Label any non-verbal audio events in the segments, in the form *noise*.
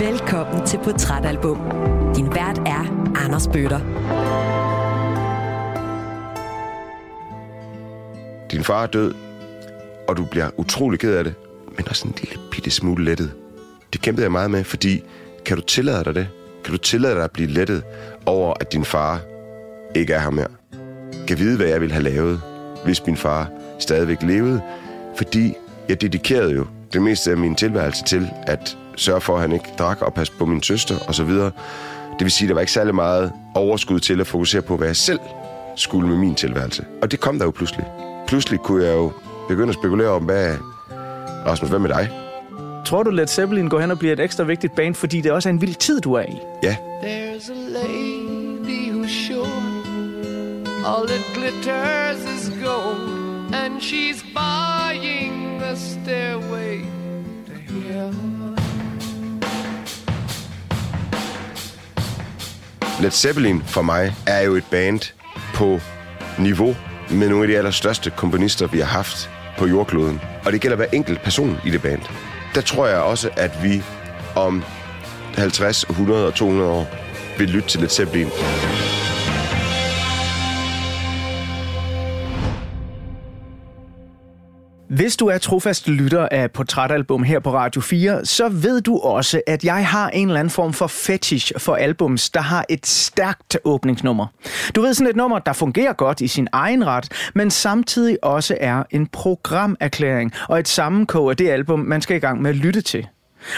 Velkommen til Portrætalbum. Din vært er Anders Bøtter. Din far er død, og du bliver utrolig ked af det, men også en lille bitte smule lettet. Det kæmpede jeg meget med, fordi kan du tillade dig det? Kan du tillade dig at blive lettet over, at din far ikke er her mere? Kan vide, hvad jeg ville have lavet, hvis min far stadigvæk levede? Fordi jeg dedikerede jo det meste af min tilværelse til at sørge for, at han ikke drak og passe på min søster osv. Det vil sige, at der var ikke særlig meget overskud til at fokusere på, hvad jeg selv skulle med min tilværelse. Og det kom der jo pludselig. Pludselig kunne jeg jo begynde at spekulere om, hvad... Rasmus, hvad med dig? Tror du, Led Zeppelin går hen og bliver et ekstra vigtigt band, fordi det også er en vild tid, du er i? Ja, There's a lady who's sure all it glitters is gold, and she's buying a stairway to heaven. Led Zeppelin for mig er jo et band på niveau med nogle af de allerstørste komponister, vi har haft på jordkloden. Og det gælder hver enkelt person i det band. Der tror jeg også, at vi om 50, 100 og 200 år vil lytte til Led Zeppelin. Hvis du er trofast lytter af Portrætalbum her på Radio 4, så ved du også, at jeg har en eller anden form for fetish for albums, der har et stærkt åbningsnummer. Du ved sådan et nummer, der fungerer godt i sin egen ret, men samtidig også er en programerklæring og et sammenkog af det album, man skal i gang med at lytte til.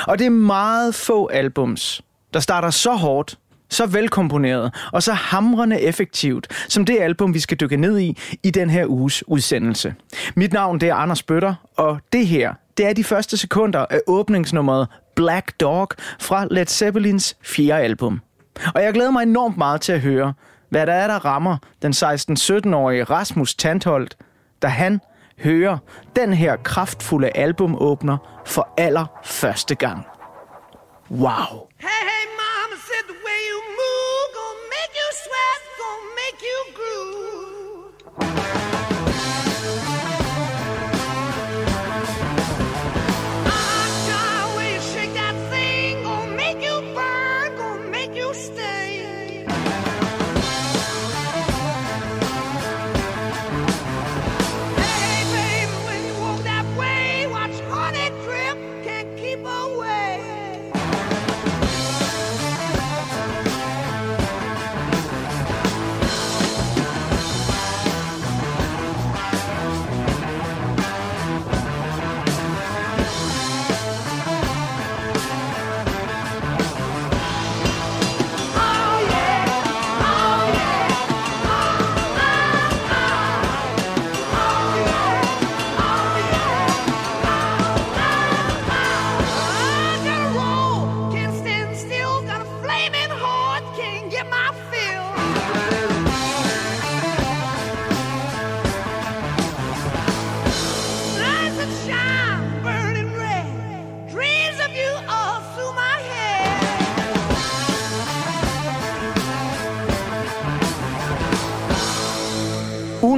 Og det er meget få albums, der starter så hårdt, så velkomponeret og så hamrende effektivt, som det album, vi skal dykke ned i i den her uges udsendelse. Mit navn det er Anders Bøtter, og det her, det er de første sekunder af åbningsnummeret Black Dog fra Led Zeppelins fjerde album. Og jeg glæder mig enormt meget til at høre, hvad der er, der rammer den 16-17-årige Rasmus Tantholdt, da han hører den her kraftfulde albumåbner for allerførste gang. Wow! Hey, hey,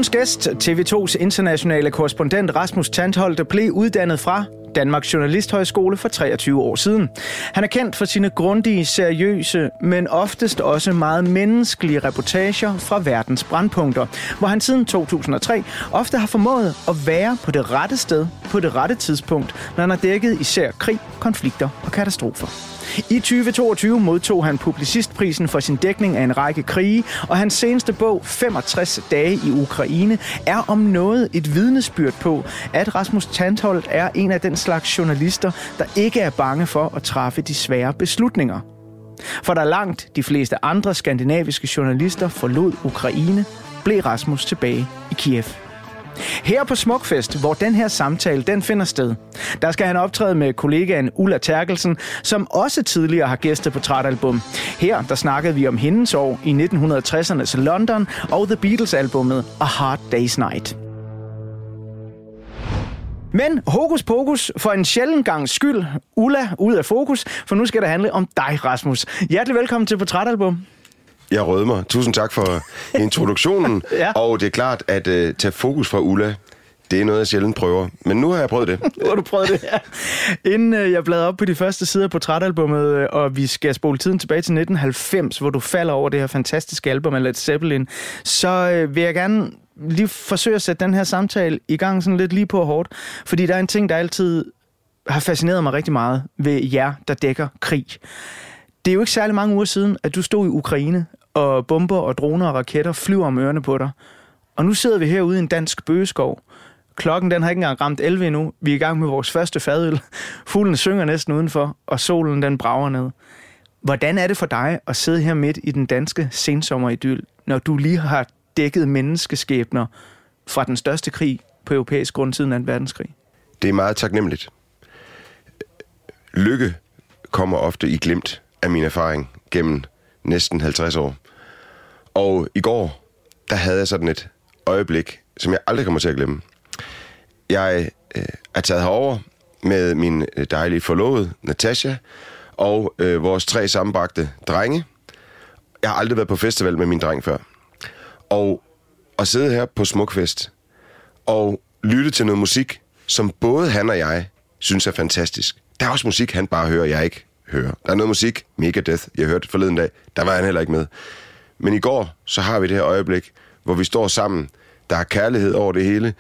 Ugens gæst, TV2's internationale korrespondent Rasmus Tantholdt, blev uddannet fra Danmarks Journalisthøjskole for 23 år siden. Han er kendt for sine grundige, seriøse, men oftest også meget menneskelige reportager fra verdens brandpunkter, hvor han siden 2003 ofte har formået at være på det rette sted på det rette tidspunkt, når han har dækket især krig, konflikter og katastrofer. I 2022 modtog han Publicistprisen for sin dækning af en række krige, og hans seneste bog, 65 dage i Ukraine, er om noget et vidnesbyrd på, at Rasmus Tantholdt er en af den slags journalister, der ikke er bange for at træffe de svære beslutninger. For da langt de fleste andre skandinaviske journalister forlod Ukraine, blev Rasmus tilbage i Kiev. Her på Smukfest, hvor den her samtale den finder sted, der skal han optræde med kollegaen Ulla Terkelsen, som også tidligere har gæstet på Portrætalbum. Her der snakkede vi om hendes år i 1960'ernes London og The Beatles-albummet A Hard Day's Night. Men hokus pokus for en sjælden gang skyld. Ulla ud af fokus, for nu skal det handle om dig, Rasmus. Hjertelig velkommen til Portrætalbum. Jeg rødmer. Tusind tak for introduktionen. *laughs* Ja. Og det er klart, at uh, tage fokus fra Ulla, Det er noget, jeg sjældent prøver. Men nu har jeg prøvet det. *laughs* Nu har du prøvet det her. Inden øh, jeg bladrer op på de første sider på portrætalbummet, øh, og vi skal spole tiden tilbage til 1990, hvor du falder over det her fantastiske album af Led Zeppelin, så øh, vil jeg gerne lige forsøge at sætte den her samtale i gang sådan lidt lige på hårdt. Fordi der er en ting, der altid har fascineret mig rigtig meget ved jer, der dækker krig. Det er jo ikke særlig mange uger siden, at du stod i Ukraine, og bomber og droner og raketter flyver om ørerne på dig. Og nu sidder vi herude i en dansk bøgeskov. Klokken den har ikke engang ramt 11 endnu. Vi er i gang med vores første fadøl. Fuglen synger næsten udenfor, og solen den brager ned. Hvordan er det for dig at sidde her midt i den danske sensommeridyl, når du lige har dækket menneskeskæbner fra den største krig på europæisk grund siden 2. verdenskrig? Det er meget taknemmeligt. Lykke kommer ofte i glemt af min erfaring gennem næsten 50 år. Og i går, der havde jeg sådan et øjeblik, som jeg aldrig kommer til at glemme. Jeg øh, er taget herover med min øh, dejlige forlovede, Natasha, og øh, vores tre sammenbragte drenge. Jeg har aldrig været på festival med min dreng før. Og at sidde her på Smukfest og lytte til noget musik, som både han og jeg synes er fantastisk. Der er også musik, han bare hører, jeg ikke hører. Der er noget musik, Megadeth, jeg hørte forleden dag, der var han heller ikke med. Men i går, så har vi det her øjeblik, hvor vi står sammen. Der er kærlighed over det hele.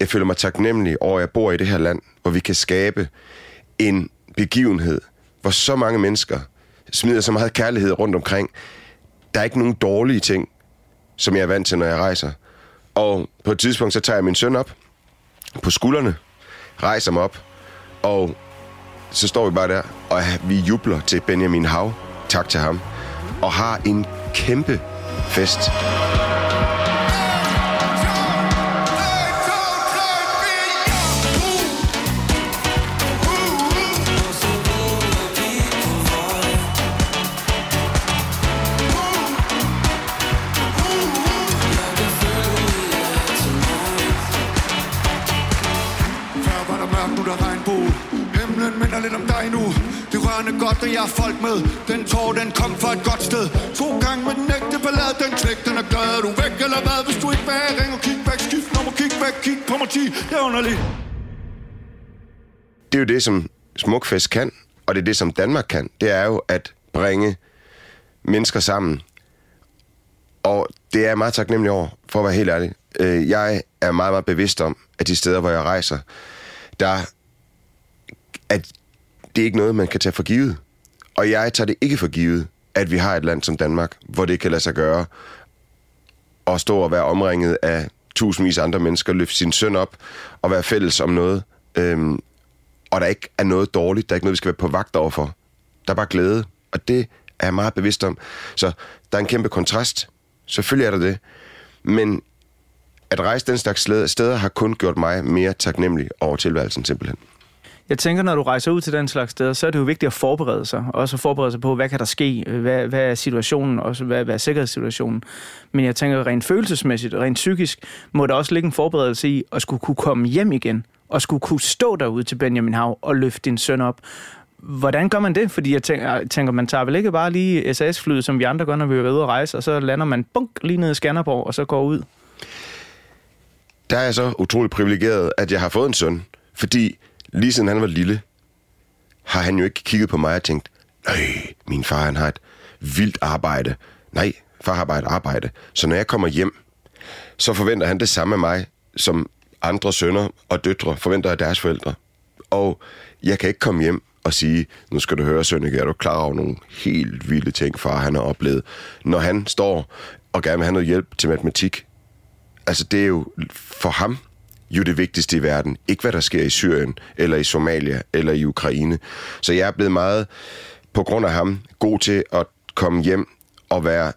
Jeg føler mig taknemmelig over, at jeg bor i det her land, hvor vi kan skabe en begivenhed, hvor så mange mennesker smider så meget kærlighed rundt omkring. Der er ikke nogen dårlige ting, som jeg er vant til, når jeg rejser. Og på et tidspunkt, så tager jeg min søn op på skuldrene, rejser mig op, og så står vi bare der, og vi jubler til Benjamin Hav. Tak til ham. Og har en kæmpe fest. Børnene godt, når jeg er folk med Den tår, den kom fra et godt sted To gange med den ægte ballade Den klæk, den er glad Er du væk eller hvad? Hvis du ikke vil have, ring og kig væk Skift nummer, kig væk, kig på mig 10 Det er underligt det er jo det, som Smukfest kan, og det er det, som Danmark kan. Det er jo at bringe mennesker sammen. Og det er jeg meget taknemmelig over, for at være helt ærlig. Øh, jeg er meget, meget bevidst om, at de steder, hvor jeg rejser, der at det er ikke noget, man kan tage for givet. Og jeg tager det ikke for givet, at vi har et land som Danmark, hvor det kan lade sig gøre at stå og være omringet af tusindvis af andre mennesker, løfte sin søn op og være fælles om noget. Øhm, og der ikke er noget dårligt, der er ikke noget, vi skal være på vagt overfor. Der er bare glæde, og det er jeg meget bevidst om. Så der er en kæmpe kontrast. Selvfølgelig er der det. Men at rejse den slags steder har kun gjort mig mere taknemmelig over tilværelsen simpelthen. Jeg tænker, når du rejser ud til den slags steder, så er det jo vigtigt at forberede sig. Også at forberede sig på, hvad kan der ske? Hvad, hvad er situationen? Også hvad, hvad er sikkerhedssituationen? Men jeg tænker, rent følelsesmæssigt, rent psykisk, må der også ligge en forberedelse i at skulle kunne komme hjem igen. Og skulle kunne stå derude til Benjamin Hav og løfte din søn op. Hvordan gør man det? Fordi jeg tænker, jeg tænker, man tager vel ikke bare lige SAS-flyet, som vi andre gør, når vi er ude at rejse, og så lander man bunk lige ned i Skanderborg, og så går ud. Der er jeg så utrolig privilegeret, at jeg har fået en søn. Fordi lige siden han var lille, har han jo ikke kigget på mig og tænkt, nej, min far han har et vildt arbejde. Nej, far har bare et arbejde. Så når jeg kommer hjem, så forventer han det samme af mig, som andre sønner og døtre forventer af deres forældre. Og jeg kan ikke komme hjem og sige, nu skal du høre, Sønneke, er du klar over nogle helt vilde ting, far han har oplevet. Når han står og gerne vil have noget hjælp til matematik, altså det er jo for ham jo det vigtigste i verden. Ikke hvad der sker i Syrien, eller i Somalia, eller i Ukraine. Så jeg er blevet meget, på grund af ham, god til at komme hjem og være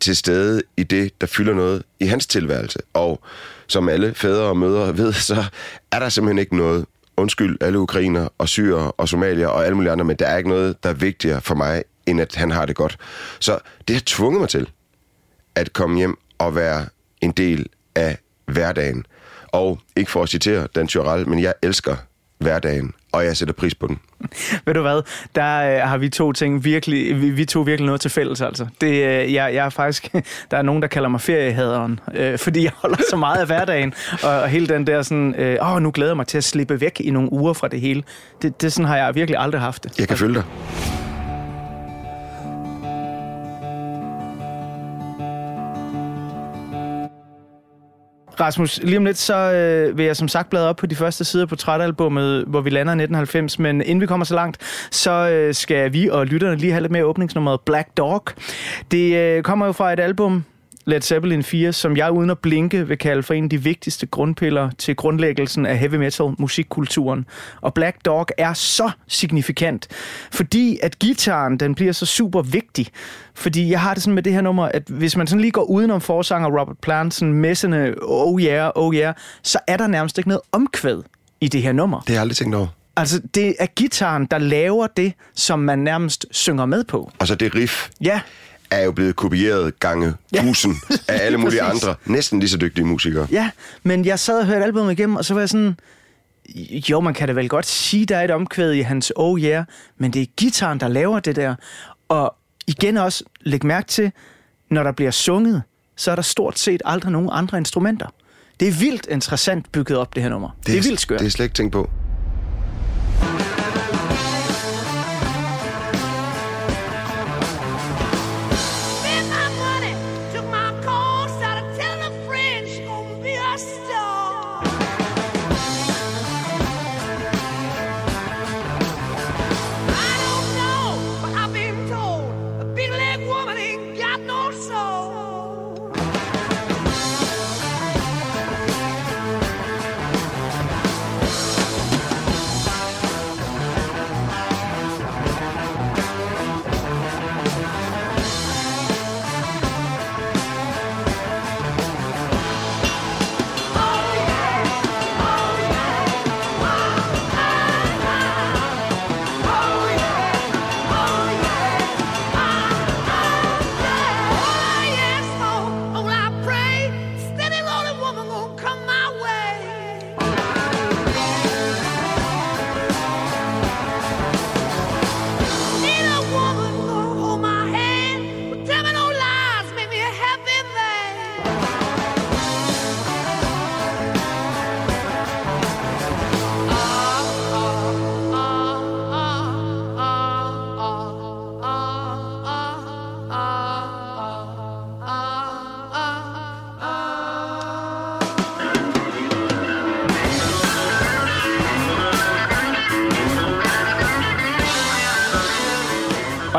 til stede i det, der fylder noget i hans tilværelse. Og som alle fædre og mødre *laughs* ved, så er der simpelthen ikke noget, undskyld alle ukrainer og syrer og somalier og alle mulige andre, men der er ikke noget, der er vigtigere for mig, end at han har det godt. Så det har tvunget mig til at komme hjem og være en del af hverdagen. Og ikke for at citere Dan Tyrell, men jeg elsker hverdagen, og jeg sætter pris på den. *laughs* Ved du hvad, der øh, har vi to ting virkelig, vi, vi to virkelig noget til fælles altså. Det, øh, jeg, jeg er faktisk, *laughs* der er nogen, der kalder mig feriehaderen, øh, fordi jeg holder så meget af hverdagen, *laughs* og, og hele den der sådan, øh, åh, nu glæder jeg mig til at slippe væk i nogle uger fra det hele. Det, det sådan har jeg virkelig aldrig haft det. Jeg kan følge dig. Rasmus, lige om lidt, så øh, vil jeg som sagt bladre op på de første sider på portrætalbummet, hvor vi lander i 1990. Men inden vi kommer så langt, så øh, skal vi og lytterne lige have lidt mere åbningsnummeret Black Dog. Det øh, kommer jo fra et album, Led Zeppelin 4, som jeg uden at blinke vil kalde for en af de vigtigste grundpiller til grundlæggelsen af heavy metal musikkulturen. Og Black Dog er så signifikant, fordi at gitaren den bliver så super vigtig. Fordi jeg har det sådan med det her nummer, at hvis man sådan lige går udenom forsanger Robert Plant, sådan messende, oh yeah, oh yeah, så er der nærmest ikke noget omkvæd i det her nummer. Det har jeg aldrig tænkt over. Altså, det er gitaren, der laver det, som man nærmest synger med på. Og så det riff Ja, er jo blevet kopieret gange tusind af *laughs* alle mulige andre, næsten lige så dygtige musikere. Ja, men jeg sad og hørte albumet igennem, og så var jeg sådan... Jo, man kan da vel godt sige, der er et omkvæd i hans Oh Yeah, men det er gitaren, der laver det der. Og igen også, læg mærke til, når der bliver sunget, så er der stort set aldrig nogen andre instrumenter. Det er vildt interessant bygget op, det her nummer. Det, det er vildt skørt. Det er slet ikke tænkt på.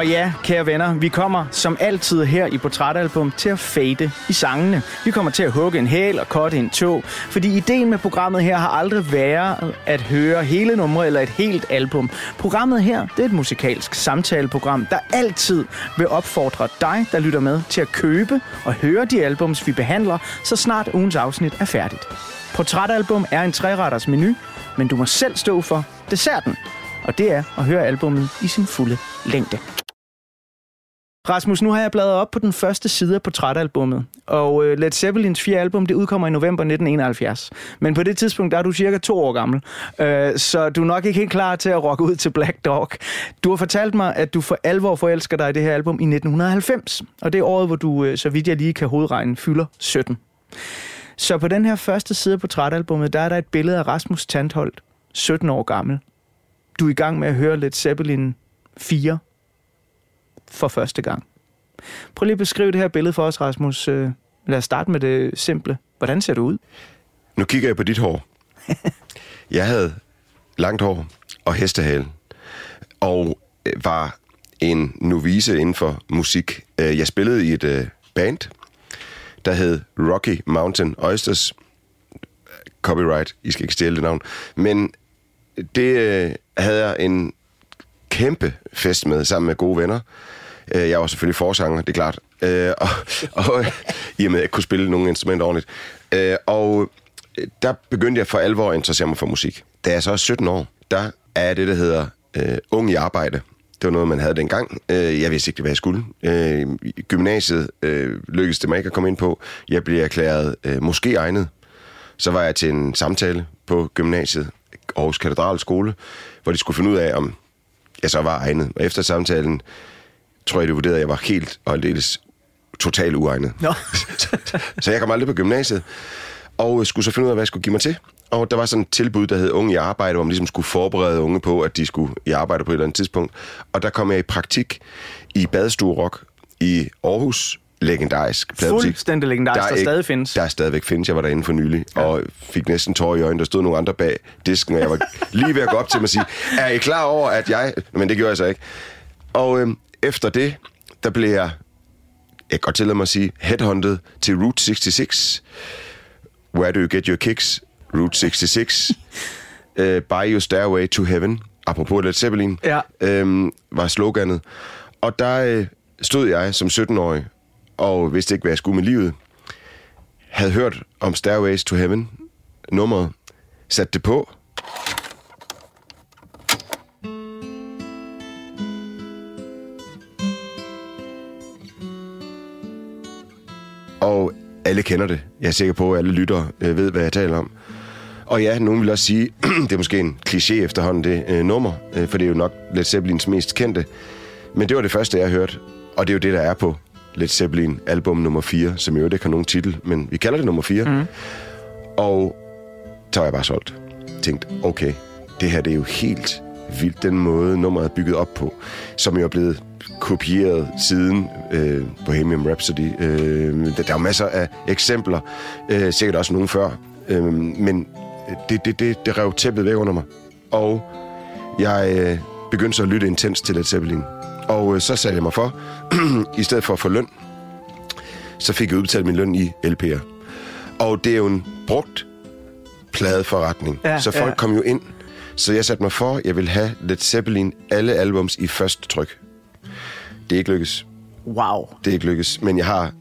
Og ja, kære venner, vi kommer som altid her i Portrætalbum til at fade i sangene. Vi kommer til at hugge en hæl og korte en tog, fordi ideen med programmet her har aldrig været at høre hele numre eller et helt album. Programmet her, det er et musikalsk samtaleprogram, der altid vil opfordre dig, der lytter med, til at købe og høre de albums, vi behandler, så snart ugens afsnit er færdigt. Portrætalbum er en træretters menu, men du må selv stå for desserten. Og det er at høre albummet i sin fulde længde. Rasmus, nu har jeg bladret op på den første side af portrætalbummet, og øh, Led Zeppelins fjerde album, det udkommer i november 1971. Men på det tidspunkt, der er du cirka to år gammel, øh, så du er nok ikke helt klar til at rocke ud til Black Dog. Du har fortalt mig, at du for alvor forelsker dig i det her album i 1990, og det er året, hvor du, øh, så vidt jeg lige kan hovedregne, fylder 17. Så på den her første side af portrætalbummet, der er der et billede af Rasmus Tandholt, 17 år gammel. Du er i gang med at høre Led Zeppelin 4 for første gang. Prøv lige at beskrive det her billede for os, Rasmus. Øh, Lad os starte med det simple. Hvordan ser du ud? Nu kigger jeg på dit hår. *laughs* Jeg havde langt hår og hestehale, og øh, var en novice inden for musik. Øh, Jeg spillede i et band, der hed Rocky Mountain Oysters. Copyright, I skal ikke stjæle det navn. Men det havde jeg en kæmpe fest med, sammen med gode venner. Øh, Jeg var selvfølgelig forsanger, det er klart. Øh, Og, og *laughs* i og med, at jeg kunne spille nogle instrumenter ordentligt. Øh, Og øh, der begyndte jeg for alvor at interessere mig for musik. Da jeg så er 17 år, der er det, der hedder øh, Ung i arbejde. Det var noget, man havde dengang. Øh, Jeg vidste ikke, hvad jeg skulle. Øh, Gymnasiet øh, lykkedes det mig ikke at komme ind på. Jeg blev erklæret øh, måske egnet. Så var jeg til en samtale på gymnasiet, Aarhus Katedralskole, hvor de skulle finde ud af, om jeg så var egnet. Og efter samtalen, tror jeg, det vurderede, at jeg var helt og aldeles totalt uegnet. Nå. *laughs* så jeg kom aldrig på gymnasiet, og skulle så finde ud af, hvad jeg skulle give mig til. Og der var sådan et tilbud, der hed Unge i Arbejde, hvor man ligesom skulle forberede unge på, at de skulle i arbejde på et eller andet tidspunkt. Og der kom jeg i praktik i Badestue Rock i Aarhus, legendarisk pladebutik. Fuldstændig legendarisk, der, ikke- stadig findes. Der stadigvæk findes. Jeg var derinde for nylig, ja. og fik næsten tårer i øjnene. Der stod nogle andre bag disken, og jeg var lige ved at gå op til dem og sige, er I klar over, at jeg... Men det gjorde jeg så ikke. Og øhm, efter det, der blev jeg, jeg kan godt tillade mig at sige, headhunted til Route 66. Where do you get your kicks? Route 66. uh, buy your stairway to heaven. Apropos Led Zeppelin. Ja. Øhm, var sloganet. Og der øh, stod jeg som 17-årig, og vidste ikke, hvad jeg skulle med livet. Havde hørt om Stairways to Heaven, nummeret, sat det på, og alle kender det. Jeg er sikker på, at alle lytter øh, ved, hvad jeg taler om. Og ja, nogen vil også sige, *clears throat* det er måske en kliché efterhånden, det øh, nummer, øh, for det er jo nok Led Zeppelins mest kendte. Men det var det første, jeg hørte, og det er jo det, der er på Led Zeppelin album nummer 4, som jo ikke har nogen titel, men vi kalder det nummer 4. Mm. Og så var jeg bare solgt. Tænkte, okay, det her det er jo helt vildt, den måde nummeret er bygget op på, som jo er blevet kopieret siden øh, Bohemian Rhapsody. Øh, der, der er jo masser af eksempler, øh, sikkert også nogen før, øh, men det, det, det, det rev tæppet væk under mig. Og jeg øh, begyndte så at lytte intens til Led Zeppelin. Og øh, så satte jeg mig for, *clears throat* i stedet for at få løn, så fik jeg udbetalt min løn i LP'er. Og det er jo en brugt pladeforretning. Ja, så folk ja. kom jo ind. Så jeg satte mig for, at jeg ville have Led Zeppelin alle albums i første tryk. Det er ikke lykkes. Wow. Det er ikke lykkes. Men jeg har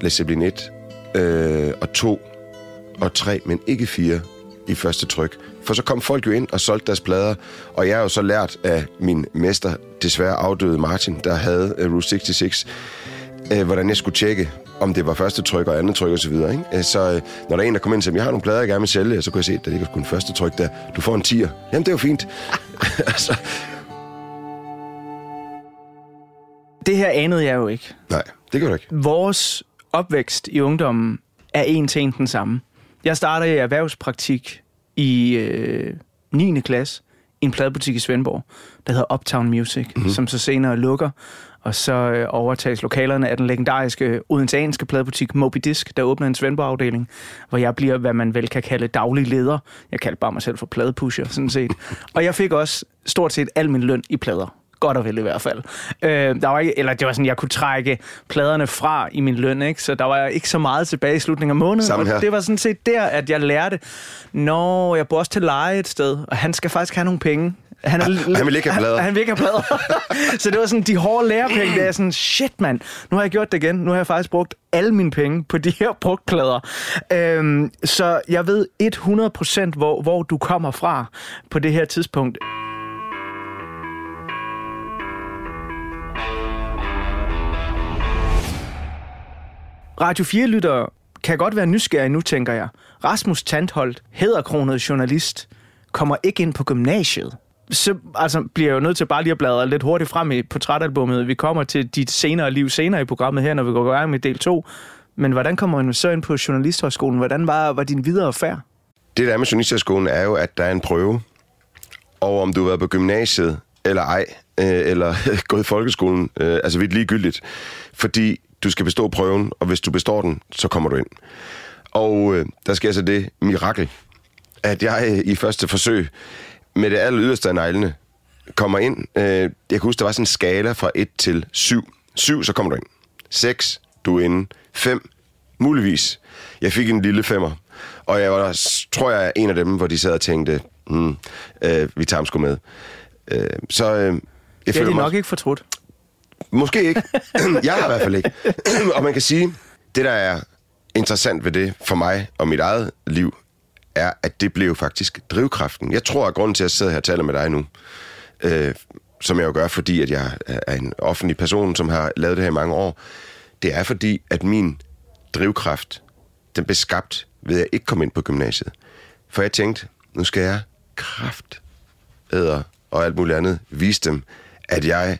Led Zeppelin 1 øh, og 2 og 3, men ikke 4 i første tryk. For så kom folk jo ind og solgte deres plader, og jeg har jo så lært af min mester, desværre afdøde Martin, der havde uh, Route 66, øh, hvordan jeg skulle tjekke, om det var første tryk og andet tryk osv. Ikke? Øh, Så øh, når der er en, der kommer ind og siger, jeg har nogle plader, jeg gerne vil sælge, så kunne jeg se, at det ikke kun første tryk der. Du får en tier. Jamen, det er jo fint. *laughs* altså, Det her anede jeg jo ikke. nej, det gør du ikke. Vores opvækst i ungdommen er en en den samme. Jeg starter i erhvervspraktik i øh, 9. klasse i en pladebutik i Svendborg, der hedder Uptown Music, mm-hmm. som så senere lukker. Og så øh, overtages lokalerne af den legendariske odenseanske pladebutik Moby Disk, der åbner en Svendborg-afdeling, hvor jeg bliver, hvad man vel kan kalde daglig leder. Jeg kalder bare mig selv for pladepusher, sådan set. *laughs* Og jeg fik også stort set al min løn i plader. Godt og vel i hvert fald. Øh, der var ikke, eller det var sådan, jeg kunne trække pladerne fra i min løn, ikke? så der var ikke så meget tilbage i slutningen af måneden. Her. Og det var sådan set der, at jeg lærte, når jeg bor også til leje et sted, og han skal faktisk have nogle penge. Han, er, han vil ikke have plader. Han, han vil ikke have plader. så det var sådan, de hårde lærepenge, der er sådan, shit mand, nu har jeg gjort det igen. Nu har jeg faktisk brugt alle mine penge på de her brugtplader. Øhm, så jeg ved 100% hvor, hvor du kommer fra på det her tidspunkt. Radio 4-lyttere kan godt være nysgerrige nu, tænker jeg. Rasmus Tandholt, hæderkronet journalist, kommer ikke ind på gymnasiet. Så altså, bliver jeg jo nødt til bare lige at bladre lidt hurtigt frem i portrætalbummet. Vi kommer til dit senere liv senere i programmet her, når vi går i gang med del 2. Men hvordan kommer man så ind på Journalisthøjskolen? Hvordan var, var din videre færd? Det der med Journalisthøjskolen er jo, at der er en prøve. Og om du har været på gymnasiet eller ej, øh, eller *laughs* gået i folkeskolen, øh, altså vidt ligegyldigt. Fordi du skal bestå prøven, og hvis du består den, så kommer du ind. Og øh, der sker så det mirakel, at jeg øh, i første forsøg med det aller yderste af neglene kommer ind. Øh, jeg kan huske, der var sådan en skala fra 1 til 7. 7, så kommer du ind. 6, du er inde. 5, muligvis. Jeg fik en lille femmer. Og jeg var, tror jeg, en af dem, hvor de sad og tænkte, hmm, øh, vi tager ham sgu med. Øh, så øh, jeg Det er de nok ikke fortrudt. Måske ikke. *clears throat* jeg har i hvert fald ikke. *clears throat* og man kan sige, det der er interessant ved det for mig og mit eget liv, er, at det blev faktisk drivkraften. Jeg tror, at grunden til, at jeg sidder her og taler med dig nu, øh, som jeg jo gør, fordi at jeg er en offentlig person, som har lavet det her i mange år, det er fordi, at min drivkraft, den blev skabt ved at jeg ikke komme ind på gymnasiet. For jeg tænkte, nu skal jeg kraft æder og alt muligt andet vise dem, at jeg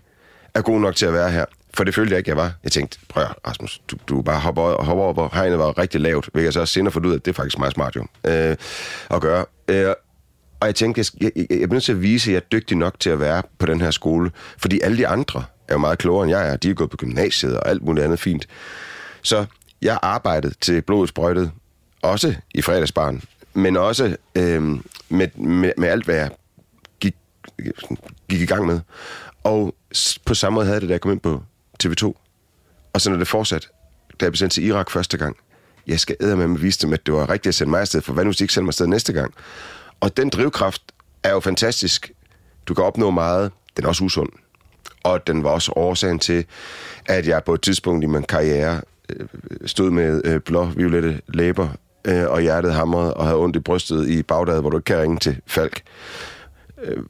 er god nok til at være her. For det følte jeg ikke, jeg var. Jeg tænkte, prøv Rasmus, du, du bare hopper, hopper op, og hegnet var rigtig lavt, hvilket jeg så senere fundet ud af, at det er faktisk meget smart jo, øh, at gøre. Øh, og jeg tænkte, jeg, jeg, jeg, jeg nødt til at vise, at jeg er dygtig nok til at være på den her skole, fordi alle de andre er jo meget klogere end jeg er. De er gået på gymnasiet og alt muligt andet fint. Så jeg arbejdede til blodet sprøjtet, også i fredagsbarn, men også øh, med, med, med alt, hvad jeg gik, gik i gang med. Og på samme måde havde det, da jeg kom ind på TV2. Og så når det fortsat, da jeg blev sendt til Irak første gang, jeg skal æde med at vise dem, at det var rigtigt at sende mig afsted, for hvad nu hvis de ikke sender mig afsted næste gang? Og den drivkraft er jo fantastisk. Du kan opnå meget. Den er også usund. Og den var også årsagen til, at jeg på et tidspunkt i min karriere øh, stod med øh, blå-violette læber, øh, og hjertet hamrede, og havde ondt i brystet i Bagdad, hvor du ikke kan ringe til Falk.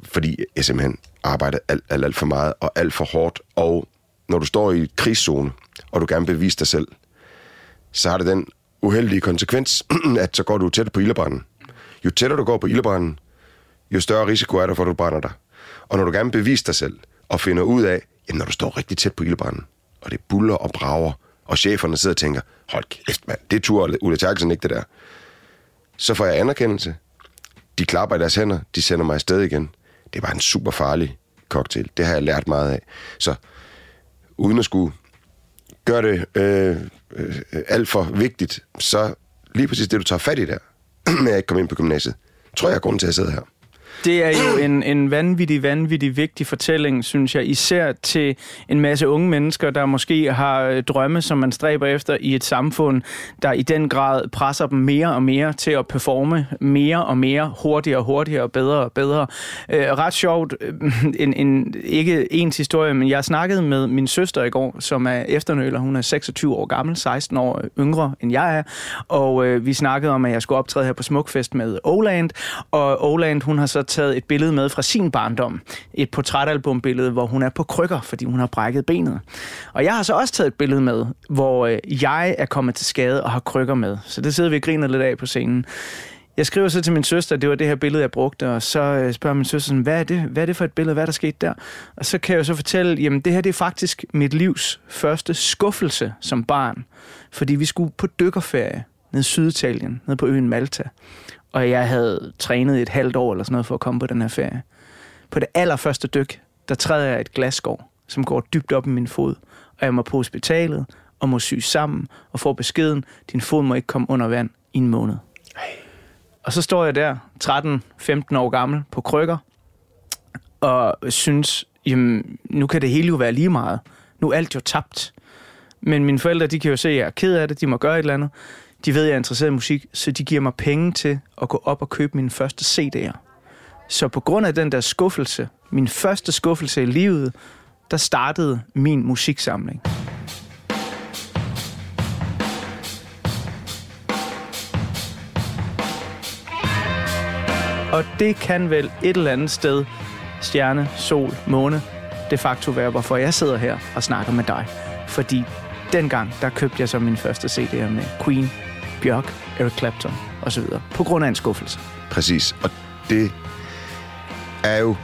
Fordi jeg simpelthen arbejde alt, alt, alt for meget, og alt for hårdt. Og når du står i et krigszone, og du gerne vil bevise dig selv, så har det den uheldige konsekvens, *clears throat* at så går du tæt på ildebranden. Jo tættere du går på ildebranden, jo større risiko er der for, at du brænder dig. Og når du gerne vil bevise dig selv, og finder ud af, jamen når du står rigtig tæt på ildebranden, og det buller og brager, og cheferne sidder og tænker, hold kæft mand, det turde Ulla Terkelsen ikke det der. Så får jeg anerkendelse. De klapper i deres hænder, de sender mig afsted igen. Det var en super farlig cocktail. Det har jeg lært meget af. Så uden at skulle gøre det øh, øh, alt for vigtigt, så lige præcis det, du tager fat i der, *clears throat* med at ikke komme ind på gymnasiet, tror jeg er grunden til, at jeg sidder her. Det er jo en, en vanvittig, vanvittig vigtig fortælling, synes jeg, især til en masse unge mennesker, der måske har øh, drømme, som man stræber efter i et samfund, der i den grad presser dem mere og mere til at performe mere og mere, hurtigere og hurtigere og bedre og bedre. Øh, ret sjovt, øh, en, en, ikke ens historie, men jeg snakkede med min søster i går, som er efternøler. Hun er 26 år gammel, 16 år yngre end jeg er, og øh, vi snakkede om, at jeg skulle optræde her på Smukfest med Oland, og Oland, hun har så taget et billede med fra sin barndom. Et portrætalbumbillede, hvor hun er på krykker, fordi hun har brækket benet. Og jeg har så også taget et billede med, hvor øh, jeg er kommet til skade og har krykker med. Så det sidder vi og griner lidt af på scenen. Jeg skriver så til min søster, at det var det her billede, jeg brugte, og så øh, spørger min søster, sådan, hvad er, det, hvad er det for et billede, hvad er der sket der? Og så kan jeg jo så fortælle, jamen det her det er faktisk mit livs første skuffelse som barn, fordi vi skulle på dykkerferie ned i Syditalien, ned på øen Malta. Og jeg havde trænet et halvt år eller sådan noget for at komme på den her ferie. På det allerførste dyk, der træder jeg et glasskår, som går dybt op i min fod. Og jeg må på hospitalet og må sy sammen og få beskeden, din fod må ikke komme under vand i en måned. Og så står jeg der, 13-15 år gammel, på krykker, og synes, jamen, nu kan det hele jo være lige meget. Nu er alt jo tabt. Men mine forældre, de kan jo se, at jeg er ked af det, de må gøre et eller andet. De ved, at jeg er interesseret i musik, så de giver mig penge til at gå op og købe mine første CD'er. Så på grund af den der skuffelse, min første skuffelse i livet, der startede min musiksamling. Og det kan vel et eller andet sted, stjerne, sol, måne, de facto være, hvorfor jeg sidder her og snakker med dig. Fordi dengang, der købte jeg så min første CD'er med Queen, Bjørk, Eric Clapton osv. På grund af en skuffelse. Præcis. Og det er jo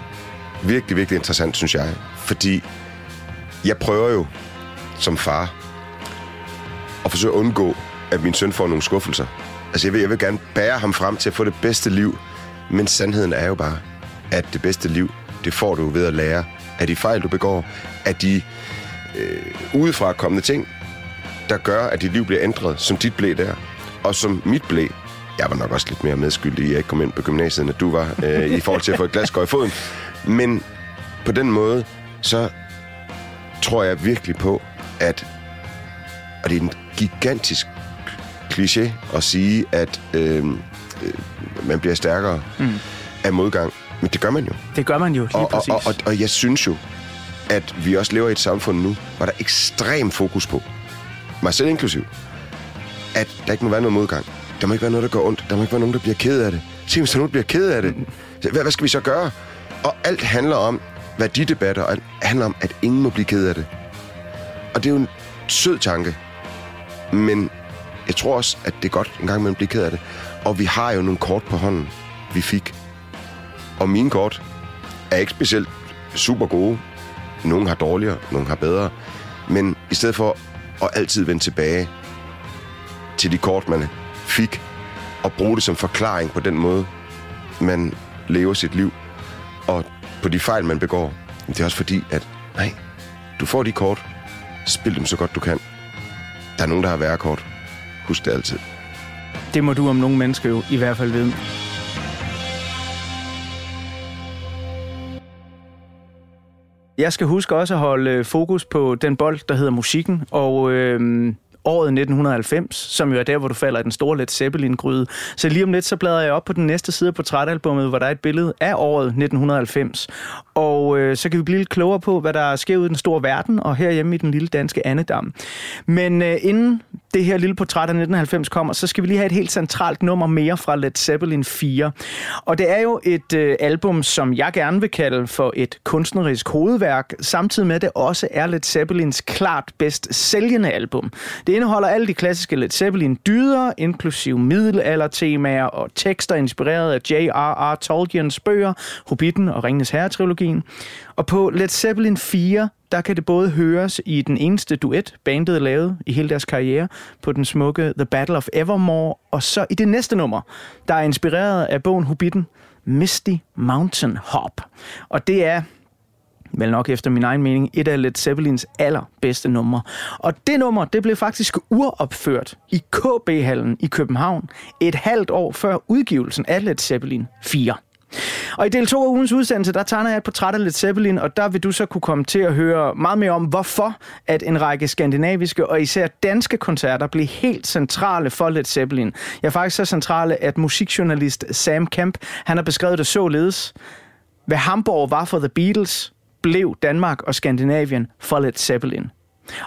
virkelig, virkelig interessant, synes jeg. Fordi jeg prøver jo som far at forsøge at undgå, at min søn får nogle skuffelser. Altså, jeg vil, jeg vil gerne bære ham frem til at få det bedste liv. Men sandheden er jo bare, at det bedste liv, det får du ved at lære af de fejl, du begår, af de øh, udefra kommende ting, der gør, at dit liv bliver ændret, som dit blev der. Og som mit blev. Jeg var nok også lidt mere medskyldig, at jeg ikke kom ind på gymnasiet, end du var, øh, i forhold til at få et glasgård i foden. Men på den måde, så tror jeg virkelig på, at, og det er en gigantisk kliché at sige, at øh, øh, man bliver stærkere mm. af modgang. Men det gør man jo. Det gør man jo lige Og, og, præcis. og, og, og jeg synes jo, at vi også lever i et samfund nu, hvor der er ekstrem fokus på, mig selv inklusiv, at der ikke må være noget modgang. Der må ikke være noget, der går ondt. Der må ikke være nogen, der bliver ked af det. Se, hvis der nogen, der bliver ked af det, hvad, hvad skal vi så gøre? Og alt handler om værdidebatter, og alt handler om, at ingen må blive ked af det. Og det er jo en sød tanke. Men jeg tror også, at det er godt en gang imellem at blive ked af det. Og vi har jo nogle kort på hånden, vi fik Og mine kort er ikke specielt super gode. Nogle har dårligere, nogle har bedre. Men i stedet for at altid vende tilbage til de kort, man fik, og bruge det som forklaring på den måde, man lever sit liv, og på de fejl, man begår. Det er også fordi, at nej, du får de kort, spil dem så godt du kan. Der er nogen, der har værre kort. Husk det altid. Det må du om nogle mennesker jo i hvert fald vide. Jeg skal huske også at holde øh, fokus på den bold, der hedder musikken, og øh, året 1990, som jo er der, hvor du falder i den store Led Zeppelin-gryde. Så lige om lidt, så bladrer jeg op på den næste side af portrætalbummet, hvor der er et billede af året 1990. Og øh, så kan vi blive lidt klogere på, hvad der sker ude i den store verden, og herhjemme i den lille danske andedam. Men øh, inden det her lille portræt af 1990 kommer, så skal vi lige have et helt centralt nummer mere fra Led Zeppelin 4. Og det er jo et øh, album, som jeg gerne vil kalde for et kunstnerisk hovedværk, samtidig med at det også er Led Zeppelins klart bedst sælgende album. Det indeholder alle de klassiske Led Zeppelin dyder, inklusiv middelaldertemaer og tekster inspireret af J.R.R. Tolkiens bøger, Hobbiten og Ringens Herre-trilogien. Og på Led Zeppelin 4, der kan det både høres i den eneste duet, bandet lavede i hele deres karriere, på den smukke The Battle of Evermore, og så i det næste nummer, der er inspireret af bogen Hobbiten, Misty Mountain Hop. Og det er vel nok efter min egen mening, et af Led Zeppelins allerbedste numre. Og det nummer, det blev faktisk uropført i KB-hallen i København, et halvt år før udgivelsen af Led Zeppelin 4. Og i del 2 af ugens udsendelse, der tegner jeg et portræt af Led Zeppelin, og der vil du så kunne komme til at høre meget mere om, hvorfor at en række skandinaviske og især danske koncerter blev helt centrale for Led Zeppelin. Ja, faktisk så centrale, at musikjournalist Sam Kemp, han har beskrevet det således. Hvad Hamburg var for The Beatles, blev Danmark og Skandinavien for Led Zeppelin.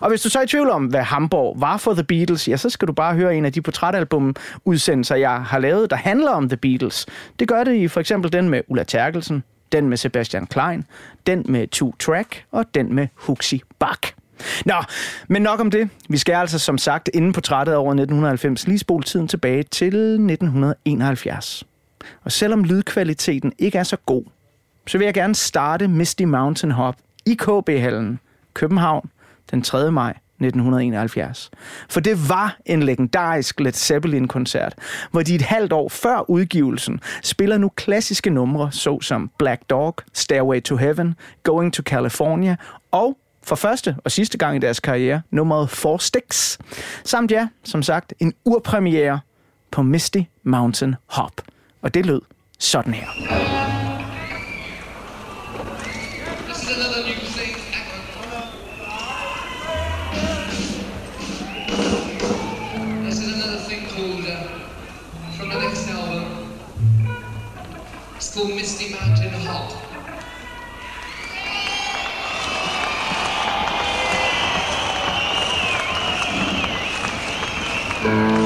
Og hvis du så er i tvivl om, hvad Hamburg var for The Beatles, ja, så skal du bare høre en af de portrætalbum-udsendelser, jeg har lavet, der handler om The Beatles. Det gør det i for eksempel den med Ulla Terkelsen, den med Sebastian Klein, den med Two Track og den med Huxi Bak. Nå, men nok om det. Vi skal altså som sagt inden portrættet over 1990 lige spole tiden tilbage til 1971. Og selvom lydkvaliteten ikke er så god, så vil jeg gerne starte Misty Mountain Hop i KB-hallen, København, den 3. maj 1971. For det var en legendarisk Led Zeppelin-koncert, hvor de et halvt år før udgivelsen spiller nu klassiske numre, såsom Black Dog, Stairway to Heaven, Going to California og for første og sidste gang i deres karriere, nummeret Four Sticks. Samt ja, som sagt, en urpremiere på Misty Mountain Hop. Og det lød sådan her. It's called Misty Mountain Hop. Walking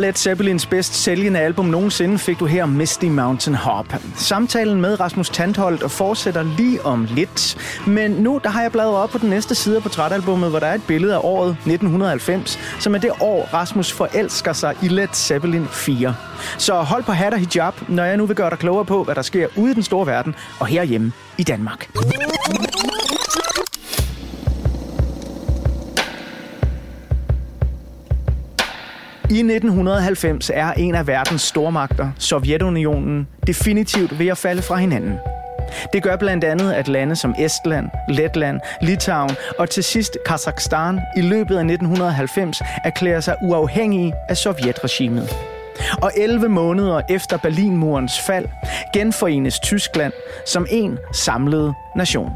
Led Zeppelins bedst sælgende album nogensinde fik du her Misty Mountain Hop. Samtalen med Rasmus Tandholt og fortsætter lige om lidt. Men nu der har jeg bladret op på den næste side af portrætalbummet, hvor der er et billede af året 1990, som er det år, Rasmus forelsker sig i Led Zeppelin 4. Så hold på hat og hijab, når jeg nu vil gøre dig klogere på, hvad der sker ude i den store verden og herhjemme i Danmark. I 1990 er en af verdens stormagter, Sovjetunionen, definitivt ved at falde fra hinanden. Det gør blandt andet, at lande som Estland, Letland, Litauen og til sidst Kazakhstan i løbet af 1990 erklærer sig uafhængige af Sovjetregimet. Og 11 måneder efter Berlinmurens fald genforenes Tyskland som en samlet nation.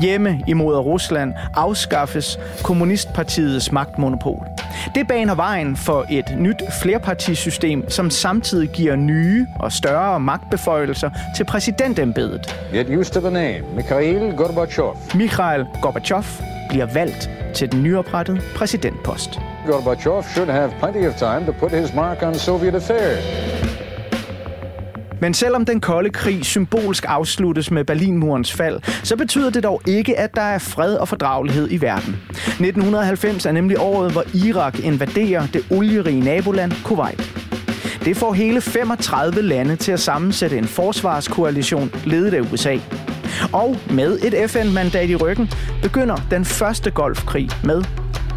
Hjemme imod Rusland afskaffes Kommunistpartiets magtmonopol. Det baner vejen for et nyt flerpartisystem, som samtidig giver nye og større magtbeføjelser til præsidentembedet. Get used to the name. Mikhail Gorbachev. Mikhail Gorbachev bliver valgt til den nyoprettede præsidentpost. Gorbachev should have plenty of time to put his mark on Soviet affairs. Men selvom den kolde krig symbolsk afsluttes med Berlinmurens fald, så betyder det dog ikke, at der er fred og fordragelighed i verden. 1990 er nemlig året, hvor Irak invaderer det olierige naboland Kuwait. Det får hele 35 lande til at sammensætte en forsvarskoalition ledet af USA. Og med et FN-mandat i ryggen begynder den første golfkrig med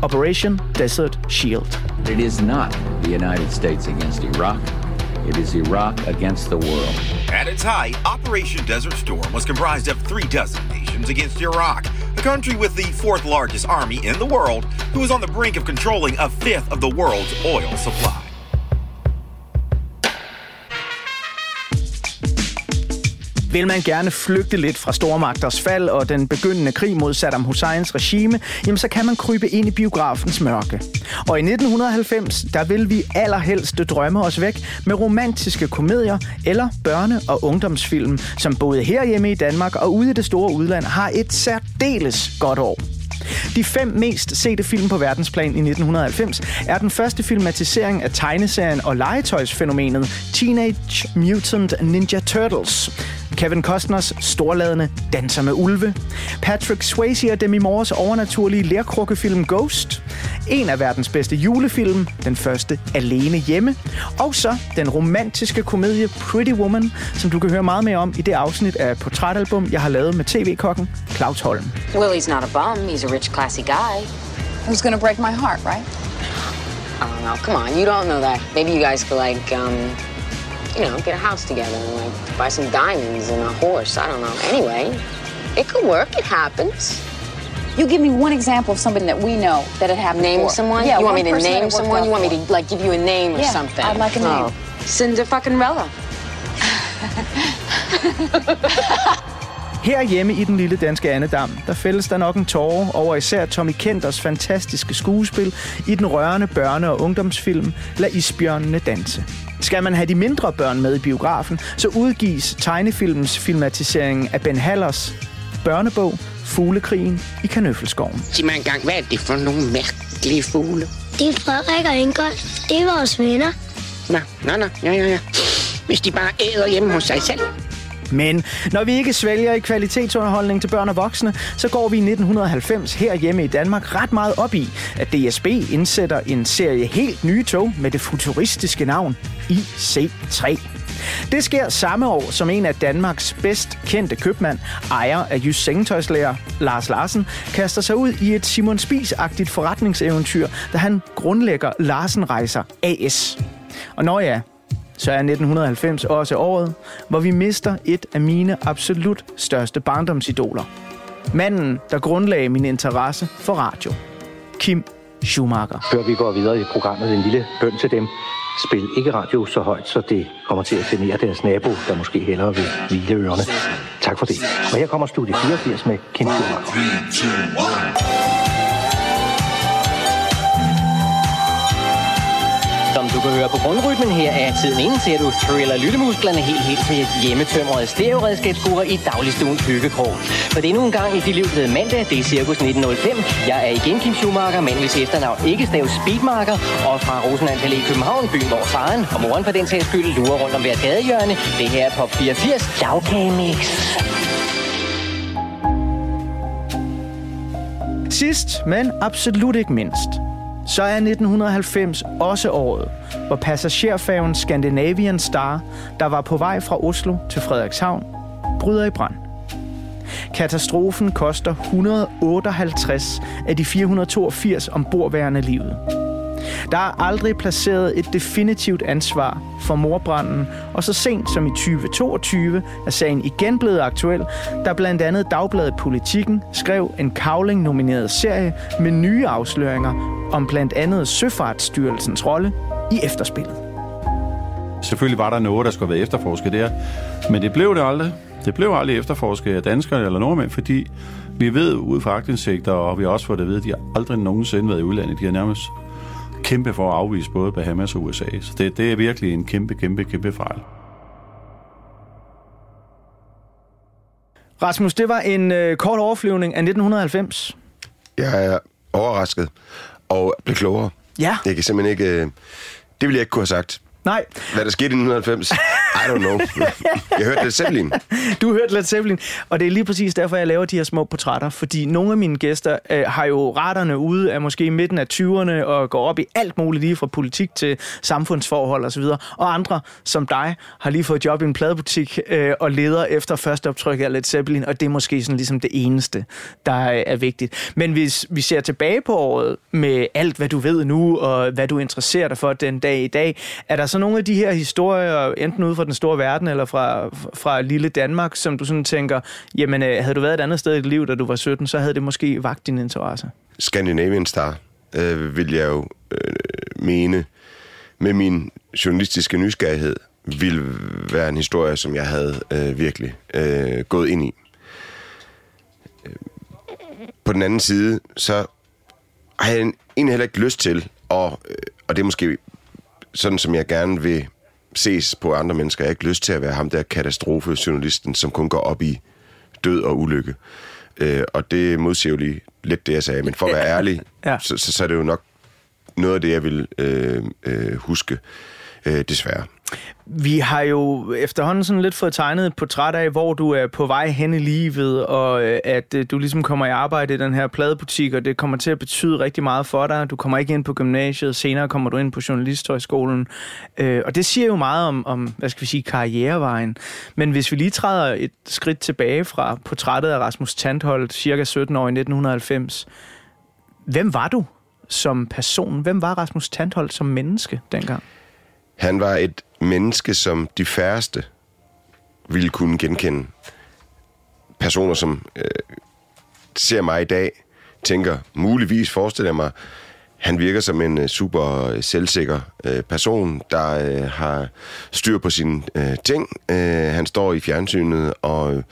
Operation Desert Shield. It is not the United States against Iraq. It is Iraq against the world. At its height, Operation Desert Storm was comprised of three dozen nations against Iraq, a country with the fourth largest army in the world, who was on the brink of controlling a fifth of the world's oil supply. Vil man gerne flygte lidt fra stormagters fald og den begyndende krig mod Saddam Husseins regime, jamen så kan man krybe ind i biografens mørke. Og i 1990, der vil vi allerhelst drømme os væk med romantiske komedier eller børne- og ungdomsfilm, som både herhjemme i Danmark og ude i det store udland har et særdeles godt år. De fem mest sete film på verdensplan i 1990 er den første filmatisering af tegneserien og legetøjsfænomenet Teenage Mutant Ninja Turtles. Kevin Costners storladende Danser med Ulve. Patrick Swayze og Demi Moores overnaturlige lærkrukkefilm Ghost. En af verdens bedste julefilm, den første Alene Hjemme. Og så den romantiske komedie Pretty Woman, som du kan høre meget mere om i det afsnit af Portrætalbum, jeg har lavet med tv-kokken Claus Holm. Willie's not a bum. He's a rich, classy guy. Who's gonna break my heart, right? I don't know. Come on, you don't know that. Maybe you guys could like, um, you know, get a house together and like buy some diamonds and a horse. I don't know. Anyway, it could work. It happens. You give me one example of somebody that we know that it happened Name before. someone. Yeah, you want me to name someone? You want me to like give you a name or Yeah, something? I'd like a name. Oh. Cinder fucking Rella. *laughs* *laughs* Herhjemme i den lille danske Annedam, der fældes der nok en tårer over især Tommy Kenders fantastiske skuespil i den rørende børne- og ungdomsfilm Lad isbjørnene danse. Skal man have de mindre børn med i biografen, så udgives tegnefilmens filmatisering af Ben Hallers børnebog Fuglekrigen i Kanøffelskoven. Sig mig engang, hvad er det for nogle mærkelige fugle? Det er Frederik og Ingolf. Det er vores venner. Nå, nå, nå, ja, ja, ja. Hvis de bare æder hjemme hos sig selv. Men når vi ikke svælger i kvalitetsunderholdning til børn og voksne, så går vi i 1990 herhjemme i Danmark ret meget op i, at DSB indsætter en serie helt nye tog med det futuristiske navn IC3. Det sker samme år, som en af Danmarks bedst kendte købmand, ejer af Jysk Sengetøjslærer Lars Larsen, kaster sig ud i et Simon Spies-agtigt forretningseventyr, da han grundlægger Larsen Rejser AS. Og når ja, så er 1990 også året, hvor vi mister et af mine absolut største barndomsidoler. Manden, der grundlagde min interesse for radio. Kim Schumacher. Før vi går videre i programmet, en lille bøn til dem. Spil ikke radio så højt, så det kommer til at genere deres nabo, der måske hellere vil hvile ørerne. Tak for det. Og her kommer studie 84 med Kim Schumacher. Du kan høre på grundrytmen her er tiden inden, ser du thriller lyttemusklerne helt helt til et hjemmetømret stereoredskabsbruger i dagligstuens hyggekrog. For det er nu en gang i dit liv blevet mandag, det er cirkus 1905. Jeg er igen Kim Schumacher, men hvis efternavn ikke staves Speedmarker, og fra Rosenland Palæ i København, byen hvor faren og moren for den sags skyld lurer rundt om hver gadehjørne. Det her er Pop 84 Lavkagemix. Sidst, men absolut ikke mindst, så er 1990 også året, hvor passagerfærgen Scandinavian Star, der var på vej fra Oslo til Frederikshavn, bryder i brand. Katastrofen koster 158 af de 482 ombordværende livet. Der er aldrig placeret et definitivt ansvar for morbranden, og så sent som i 2022 er sagen igen blevet aktuel, da blandt andet Dagbladet Politikken skrev en Kavling-nomineret serie med nye afsløringer om blandt andet Søfartsstyrelsens rolle i efterspillet. Selvfølgelig var der noget, der skulle have været efterforsket der, men det blev det aldrig. Det blev aldrig efterforsket af danskere eller nordmænd, fordi vi ved ud fra aktindsigter, og vi har også fået det at vide, at de har aldrig nogensinde været i udlandet. De har nærmest kæmpe for at afvise både Bahamas og USA. Så det, det er virkelig en kæmpe, kæmpe, kæmpe fejl. Rasmus, det var en øh, kort overflyvning af 1990. Jeg er overrasket og blev klogere. Ja. Jeg kan simpelthen ikke... Øh, det ville jeg ikke kunne have sagt. Nej. Hvad der skete i 1990? *laughs* I don't know. Jeg hørte Led Zeppelin. Du hørte Led Zeppelin, og det er lige præcis derfor, jeg laver de her små portrætter, fordi nogle af mine gæster øh, har jo retterne ude af måske midten af 20'erne og går op i alt muligt lige fra politik til samfundsforhold osv., og andre som dig har lige fået job i en pladebutik øh, og leder efter første optryk af Led Zeppelin, og det er måske sådan ligesom det eneste, der øh, er vigtigt. Men hvis vi ser tilbage på året med alt, hvad du ved nu, og hvad du interesserer dig for den dag i dag, er der så nogle af de her historier, enten ude fra den store verden eller fra, fra lille Danmark, som du sådan tænker, jamen øh, havde du været et andet sted i dit liv, da du var 17, så havde det måske vagt din interesse? Scandinavian Star, øh, vil jeg jo øh, mene, med min journalistiske nysgerrighed, ville være en historie, som jeg havde øh, virkelig øh, gået ind i. På den anden side, så har jeg egentlig heller ikke lyst til, og, øh, og det er måske sådan, som jeg gerne vil ses på andre mennesker. Jeg har ikke lyst til at være ham der katastrofejournalisten, som kun går op i død og ulykke. Øh, og det modsiger jo lige lidt det, jeg sagde. Men for at være ærlig, Ja. så, så, så er det jo nok noget af det, jeg vil øh, øh, huske, øh, desværre. Vi har jo efterhånden sådan lidt fået tegnet et portræt af, hvor du er på vej hen i livet, og øh, at øh, du ligesom kommer i arbejde i den her pladebutik, og det kommer til at betyde rigtig meget for dig. Du kommer ikke ind på gymnasiet, senere kommer du ind på Journalisthøjskolen. Øh, og det siger jo meget om, om, hvad skal vi sige, karrierevejen. Men hvis vi lige træder et skridt tilbage fra portrættet af Rasmus Tandholt, cirka 17 år i 1990, hvem var du som person? Hvem var Rasmus Tandholt som menneske dengang? Han var et menneske, som de færreste ville kunne genkende. Personer, som øh, ser mig i dag, tænker, muligvis forestiller jeg mig, han virker som en øh, super øh, selvsikker øh, person, der øh, har styr på sine øh, ting. Øh, han står i fjernsynet og øh,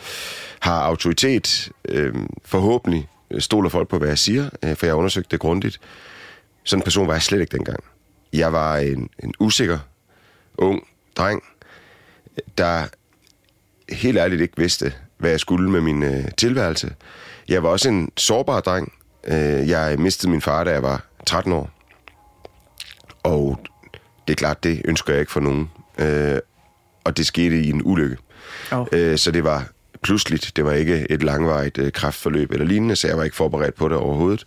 har autoritet. Øh, forhåbentlig stoler folk på, hvad jeg siger, øh, for jeg har undersøgt det grundigt. Sådan en person var jeg slet ikke dengang. Jeg var en, en usikker, ung dreng, der helt ærligt ikke vidste, hvad jeg skulle med min øh, tilværelse. Jeg var også en sårbar dreng. Øh, jeg mistede min far, da jeg var 13 år. Og det er klart, det ønsker jeg ikke for nogen. Øh, og det skete i en ulykke. Oh. Øh, så det var pludseligt. Det var ikke et langvarigt øh, kraftforløb eller lignende, så jeg var ikke forberedt på det overhovedet.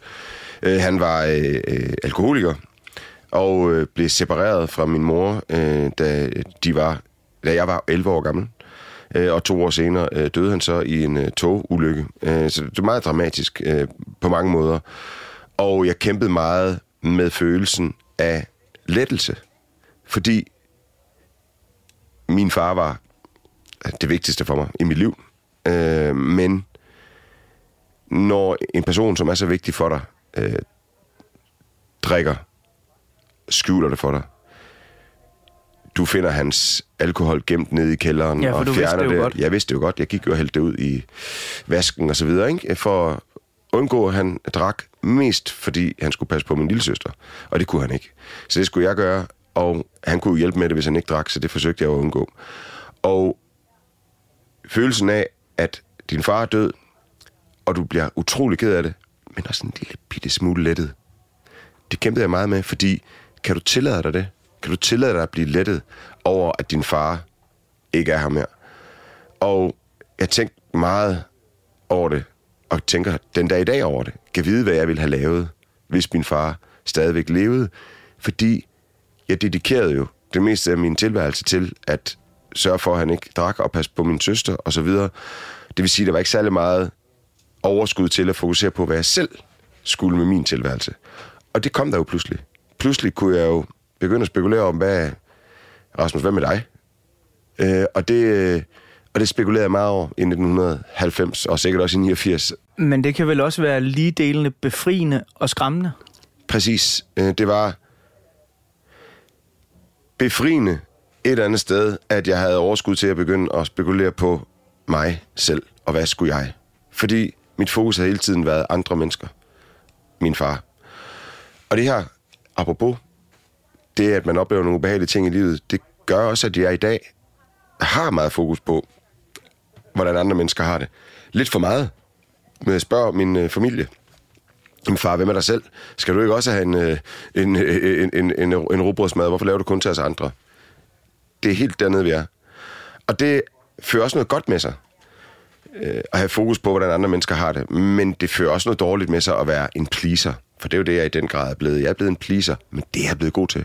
Øh, han var øh, øh, alkoholiker og øh, blev separeret fra min mor, øh, da, de var, da jeg var 11 år gammel. Øh, og to år senere øh, døde han så i en øh, togulykke. Øh, så det er meget dramatisk øh, på mange måder. Og jeg kæmpede meget med følelsen af lettelse. Fordi min far var det vigtigste for mig i mit liv. Øh, men når en person, som er så vigtig for dig, øh, drikker, skjuler det for dig, du finder hans alkohol gemt nede i kælderen Ja, og fjerner det det. godt. Jeg vidste det jo godt. Jeg gik jo og hældte det ud i vasken og så videre, ikke? For at undgå, at han drak mest, fordi han skulle passe på min lille søster. Og det kunne han ikke. Så det skulle jeg gøre, Og han kunne hjælpe med det, hvis han ikke drak, så det forsøgte jeg at undgå. Og følelsen af, at din far er død, og du bliver utrolig ked af det, men også en lille bitte smule lettet. Det kæmpede jeg meget med, fordi kan du tillade dig det? Kan du tillade dig at blive lettet over, at din far ikke er her mere? Og jeg tænkte meget over det, og tænker den dag i dag over det. Kan vide, hvad jeg ville have lavet, hvis min far stadigvæk levede. Fordi jeg dedikerede jo det meste af min tilværelse til at sørge for, at han ikke drak og passe på min søster og så videre. Det vil sige, at der var ikke særlig meget overskud til at fokusere på, hvad jeg selv skulle med min tilværelse. Og det kom der jo pludselig. Pludselig kunne jeg jo begynde at spekulere om, hvad, Rasmus, hvad med dig? Øh, og, det, og det spekulerede jeg meget over i 1990, og sikkert også i 89. Men det kan vel også være lige delende befriende og skræmmende? Præcis. Øh, det var befriende et eller andet sted, at jeg havde overskud til at begynde at spekulere på mig selv, og hvad skulle jeg? Fordi mit fokus har hele tiden været andre mennesker. Min far. Og det her, apropos, det at man oplever nogle ubehagelige ting i livet, det gør også, at jeg i dag har meget fokus på, hvordan andre mennesker har det. Lidt for meget. Men jeg spørger min øh, familie, min far, hvem er dig selv? Skal du ikke også have en, øh, en, øh, øh en, en, en, en robrødsmad? Hvorfor laver du kun til os andre? Det er helt dernede, vi er. Og det fører også noget godt med sig. Øh, at have fokus på, hvordan andre mennesker har det. Men det fører også noget dårligt med sig at være en pleaser. For det er jo det, jeg i den grad er blevet. Jeg er blevet en pleaser, men det jeg er blevet god til,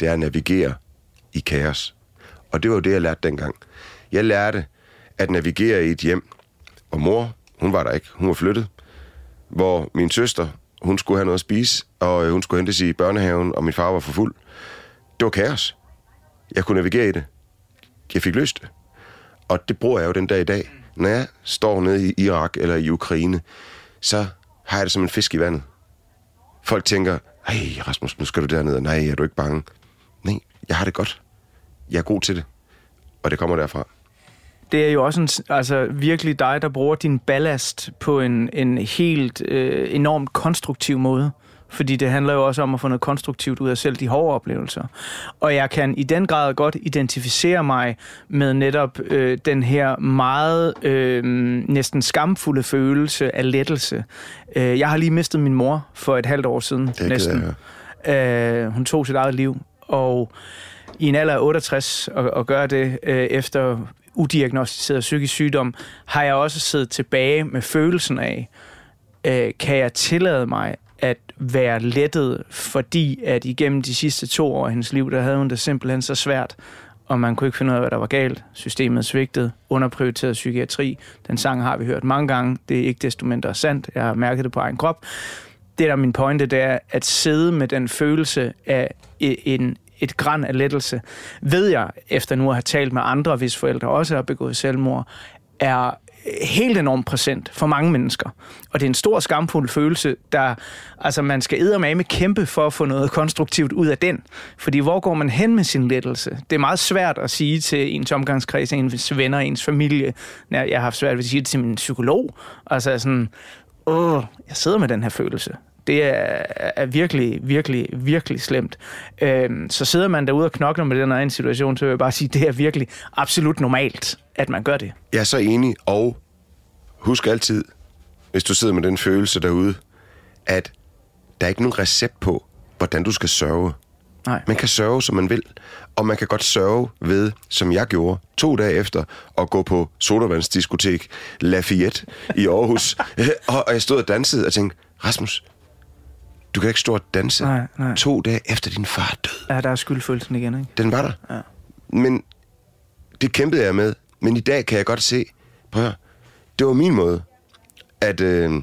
det er at navigere i kaos. Og det var jo det, jeg lærte dengang. Jeg lærte at navigere i et hjem, hvor mor, hun var der ikke, hun var flyttet. Hvor min søster, hun skulle have noget at spise, og øh, hun skulle hentes i børnehaven, og min far var for fuld. Det var kaos. Jeg kunne navigere i det. Jeg fik løst det. Og det bruger jeg jo den dag i dag. Når jeg står nede i Irak eller i Ukraine, så har jeg det som en fisk i vandet. Folk tænker, hey Rasmus, nu skal du derned, og nej, er du ikke bange? Nej, jeg har det godt. Jeg er god til det. Og det kommer derfra. Det er jo også en, altså, virkelig dig, der bruger din ballast på en, en helt øh, enormt konstruktiv måde. Fordi det handler jo også om at få noget konstruktivt ud af selv de hårde oplevelser. Og jeg kan i den grad godt identificere mig med netop øh, den her meget øh, næsten skamfulde følelse af lettelse. Øh, jeg har lige mistet min mor for et halvt år siden Det næsten. af Øh, hun tog sit eget liv, og i en alder af 68 og, og gøre det øh, efter udiagnostiseret psykisk sygdom, har jeg også siddet tilbage med følelsen af, øh, kan jeg tillade mig at være lettet, fordi at igennem de sidste to år af hendes liv, der havde hun det simpelthen så svært, og man kunne ikke finde ud af, hvad der var galt. Systemet svigtede, underprioriteret psykiatri. Den sang har vi hørt mange gange. Det er ikke desto mindre sandt. Jeg har mærket det på egen krop. Det, der er min pointe, det er at sidde med den følelse af e- en, et græn af lettelse, ved jeg, efter nu at have talt med andre, hvis forældre også har begået selvmord, er helt enormt præsent for mange mennesker. Og det er en stor skamfuld følelse, der altså man skal eddermame kæmpe for at få noget konstruktivt ud af den. Fordi hvor går man hen med sin lettelse? Det er meget svært at sige til ens omgangskreds, ens venner, ens familie. Jeg har haft svært ved at sige det til min psykolog. Altså sådan, åh, jeg sidder med den her følelse. Det er, er virkelig, virkelig, virkelig slemt. Øhm, så sidder man derude og knokler med den her en situation, så vil jeg bare sige, det er virkelig absolut normalt, at man gør det. Jeg er så enig, og husk altid, hvis du sidder med den følelse derude, at der er ikke nogen recept på, hvordan du skal sørge. Nej. Man kan sørge, som man vil, og man kan godt sørge ved, som jeg gjorde, to dage efter, at gå på sodavandsdiskotek Lafayette i Aarhus. og *laughs* og jeg stod og dansede og tænkte, Rasmus, du kan ikke stå og danse Nej, nej. to dage efter din far død. Ja, der er skyldfølelsen igen, ikke? Den var der. Ja. Men det kæmpede jeg med. Men i dag kan jeg godt se, prøv at høre, det var min måde at, øh,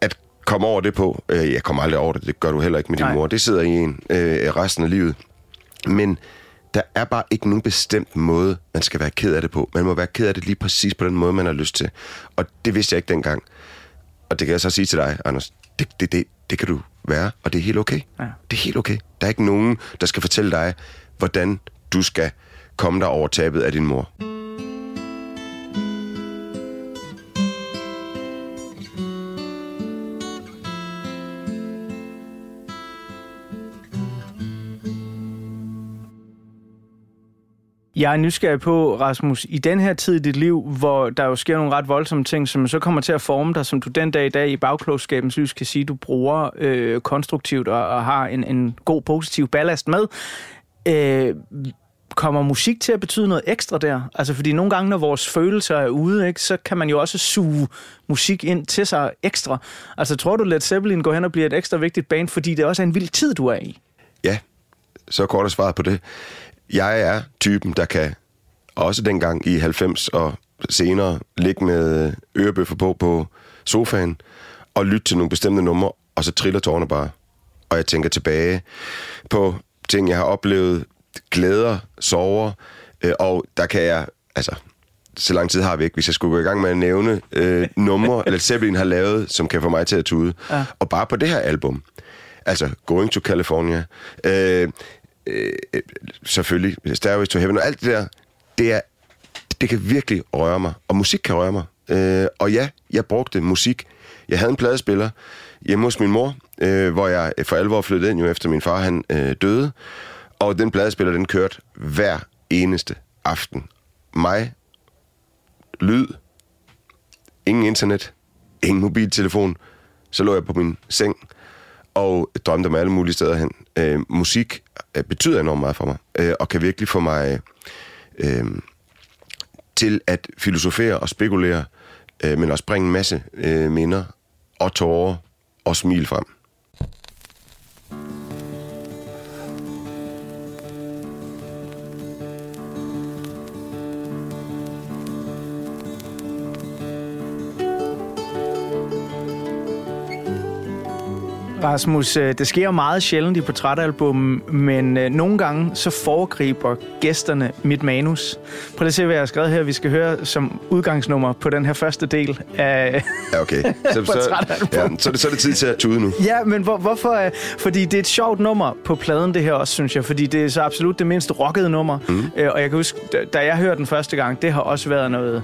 at komme over det på. Øh, jeg kommer aldrig over det, det gør du heller ikke med din Nej. mor. Det sidder i en øh, resten af livet. Men der er bare ikke nogen bestemt måde, man skal være ked af det på. Man må være ked af det lige præcis på den måde, man har lyst til. Og det vidste jeg ikke dengang. Og det kan jeg så sige til dig, Anders. Det, det, det, det kan du være, og det er helt okay. Ja. Det er helt okay. Der er ikke nogen, der skal fortælle dig, hvordan du skal komme dig over tabet af din mor. Jeg er nysgerrig på, Rasmus, i den her tid i dit liv, hvor der jo sker nogle ret voldsomme ting, som så kommer til at forme dig, som du den dag i dag i bagklogskabens lys kan sige, du bruger øh, konstruktivt og, og har en, en god, positiv ballast med. Øh, kommer musik til at betyde noget ekstra der? Altså, fordi nogle gange, når vores følelser er ude, ikke, så kan man jo også suge musik ind til sig ekstra. Altså, tror du, Led Zeppelin går hen og bliver et ekstra vigtigt band, fordi det også er en vild tid, du er i? Ja, så kort er svaret på det. Jeg er typen, der kan også dengang i 90 og senere ligge med ørebøffer på på sofaen og lytte til nogle bestemte numre, og så triller tårerne bare. Og jeg tænker tilbage på ting, jeg har oplevet, glæder, sorger, øh, og der kan jeg, altså, så lang tid har vi ikke, hvis jeg skulle gå i gang med at nævne øh, *laughs* numre, eller Zeppelin har lavet, som kan få mig til at tude. Ja. Og bare på det her album, altså Going to California, øh, Øh, øh, selvfølgelig Stairways to Heaven og alt det der, det, er, det kan virkelig røre mig, og musik kan røre mig. Øh, og ja, jeg brugte musik. Jeg havde en pladespiller hjemme hos min mor, øh, hvor jeg øh, for alvor flyttede ind jo efter min far han øh, døde, og den pladespiller, den kørte hver eneste aften. Mig, lyd, ingen internet, ingen mobiltelefon, så lå jeg på min seng og drømte om alle mulige steder hen. Øh, musik øh, betyder enormt meget for mig, øh, og kan virkelig få mig øh, til at filosofere og spekulere, øh, men også bringe en masse øh, minder og tårer og smil frem. Rasmus, øh, det sker meget sjældent i portrætalbum, men øh, nogle gange så foregriber gæsterne mit manus. Prøv lige at se, hvad jeg har skrevet her. Vi skal høre som udgangsnummer på den her første del af Ja, okay. *laughs* Så, så, ja, så, er det, så er det tid til at tude nu. Ja, men hvor, hvorfor? øh, Fordi det er et sjovt nummer på pladen, det her også, synes jeg. Fordi det er så absolut det mindst rockede nummer. Mm. Og jeg kan huske, da- jeg hørte den første gang, det har også været noget,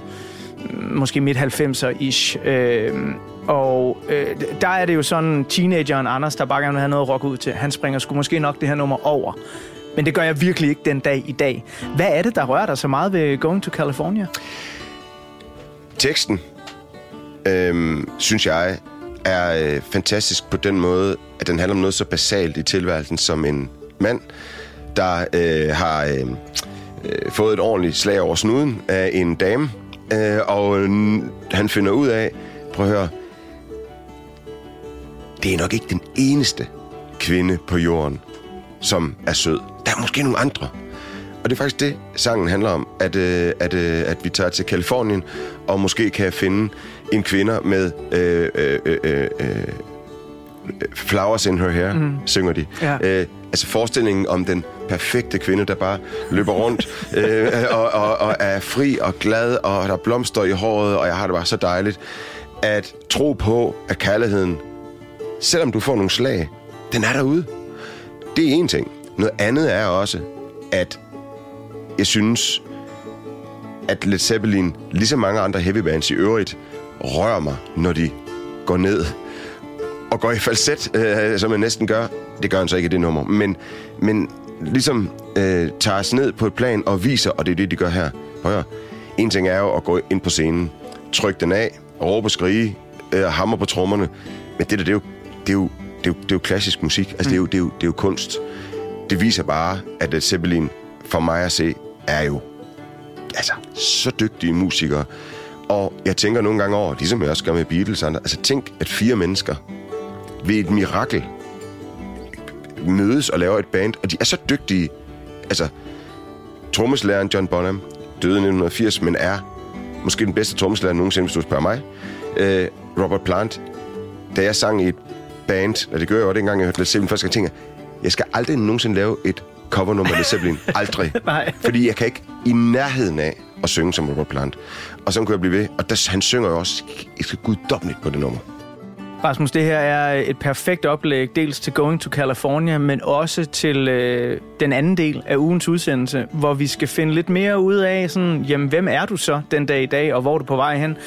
måske midt 90'er-ish. Øh, og øh, der er det jo sådan, teenageren Anders, der bare gerne vil have noget rock ud til, han springer sgu måske nok det her nummer over. Men det gør jeg virkelig ikke den dag i dag. Hvad er det, der rører dig så meget ved Going to California? Teksten, øh, synes jeg, er øh, fantastisk på den måde, at den handler om noget så basalt i tilværelsen som en mand, der øh, har øh, øh fået et ordentligt slag over snuden af en dame, øh, og øh, han finder ud af, prøv at høre, det er nok ikke den eneste kvinde på jorden, som er sød. Der er måske nogle andre. Og det er faktisk det, sangen handler om, at, øh, at, øh, at vi tager til Kalifornien, og måske kan finde en kvinde med øh, øh, øh, øh, øh, flowers in her hair, Mm. mm. synger de. Ja. Øh, altså forestillingen om den perfekte kvinde, der bare løber rundt *laughs* øh, og, og, og er fri og glad, og der er blomster i håret, og jeg har det bare så dejligt. At tro på, at kærligheden, selvom du får nogle slag, den er derude. Det er en ting. Noget andet er også, at jeg synes, at Led Zeppelin, ligesom mange andre heavy bands i øvrigt, rører mig, når de går ned og går i falset, øh, som man næsten gør. Det gør han så ikke i det nummer. Men, men ligesom øh, tager os ned på et plan og viser, og det er det, de gør her. Prøv at. En ting er jo at gå ind på scenen, trykke den af, råbe og skrige, øh, hammer på trommerne. Men det der, det er jo, det er jo, det er jo, det er jo klassisk musik. Altså, det, er jo, det, er jo, det er jo kunst. Det viser bare, at Led Zeppelin, for mig at se, er jo altså, så dygtige musikere. Og jeg tænker nogle gange over, ligesom jeg også gør med Beatles, andre, altså tænk, at fire mennesker ved et mirakel mødes og laver et band, og de er så dygtige. Altså, trommeslæren John Bonham døde i 1980, men er måske den bedste trommeslærer nogensinde, hvis du spørger mig. Øh, Robert Plant, da jeg sang i et band, og det gør jeg jo dengang, jeg hørte Led Zeppelin første gang, tænker jeg, skal aldrig nogensinde lave et covernummer af Led Zeppelin. *laughs* Aldrig. Nej. Fordi jeg kan ikke i nærheden af at synge som Robert Plant. Og så kunne jeg blive ved. Og der, han synger jo også guddommeligt på det nummer. Rasmus, det her er et perfekt oplæg, dels til Going to California, men også til øh, den anden del af ugens udsendelse, hvor vi skal finde lidt mere ud af, sådan, jamen, hvem er du så den dag i dag, og hvor er du på vej hen?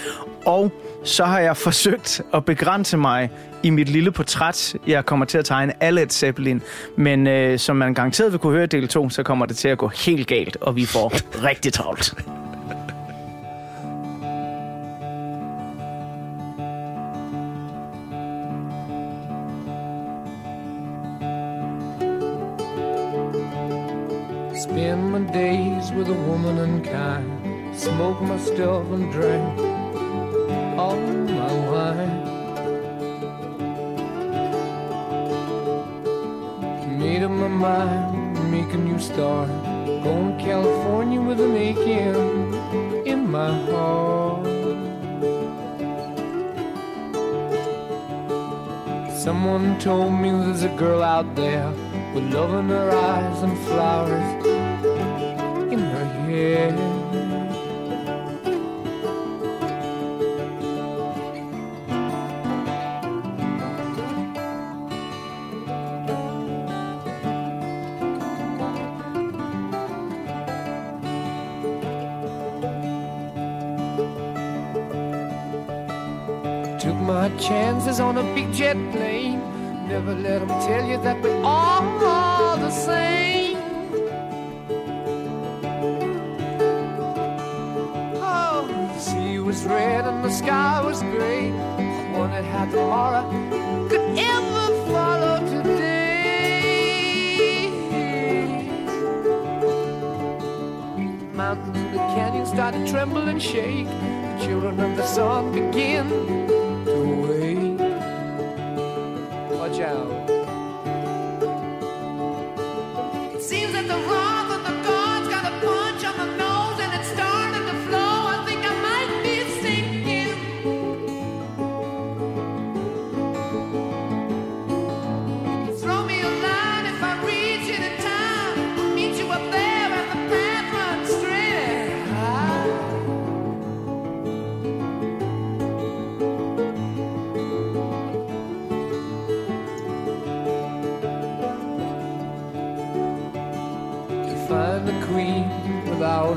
Og så har jeg *laughs* forsøgt at begrænse mig i mit lille portræt. Jeg kommer til at tegne af Led Zeppelin, men øh, som man garanteret vil kunne høre i del 2, så kommer det til at gå helt galt, og vi får *laughs* rigtig travlt. Spend my days with a woman unkind. Smoke my stuff and drink all my wine. Made up my mind, make a new start. Going to California with an aching in my heart. Someone told me there's a girl out there with love in her eyes and flowers in Took my chances on a big jet plane. Never let them tell you that we're all the same. Was gray. I wondered how tomorrow could ever follow today. Mountains and the canyon start to tremble and shake.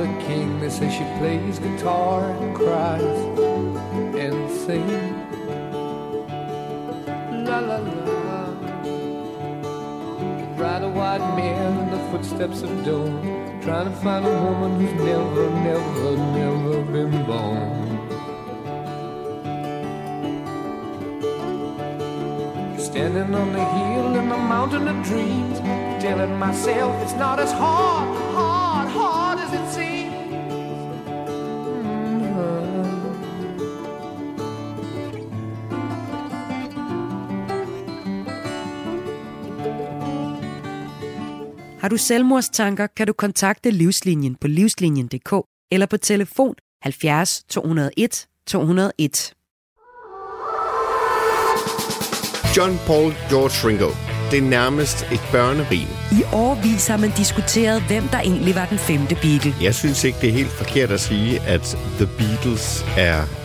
A king. They say she plays guitar and cries and sings. La la la. Ride a white mare in the footsteps of dawn. Trying to find a woman who's never, never, never been born. Standing on the hill in the mountain of dreams, telling myself it's not as hard, hard, hard du selvmordstanker, kan du kontakte Livslinjen på livslinjen.dk eller på telefon 70 201 201. John Paul George Ringo. Det er nærmest et børnerim. I årvis har man diskuteret, hvem der egentlig var den femte Beatle. Jeg synes ikke, det er helt forkert at sige, at The Beatles er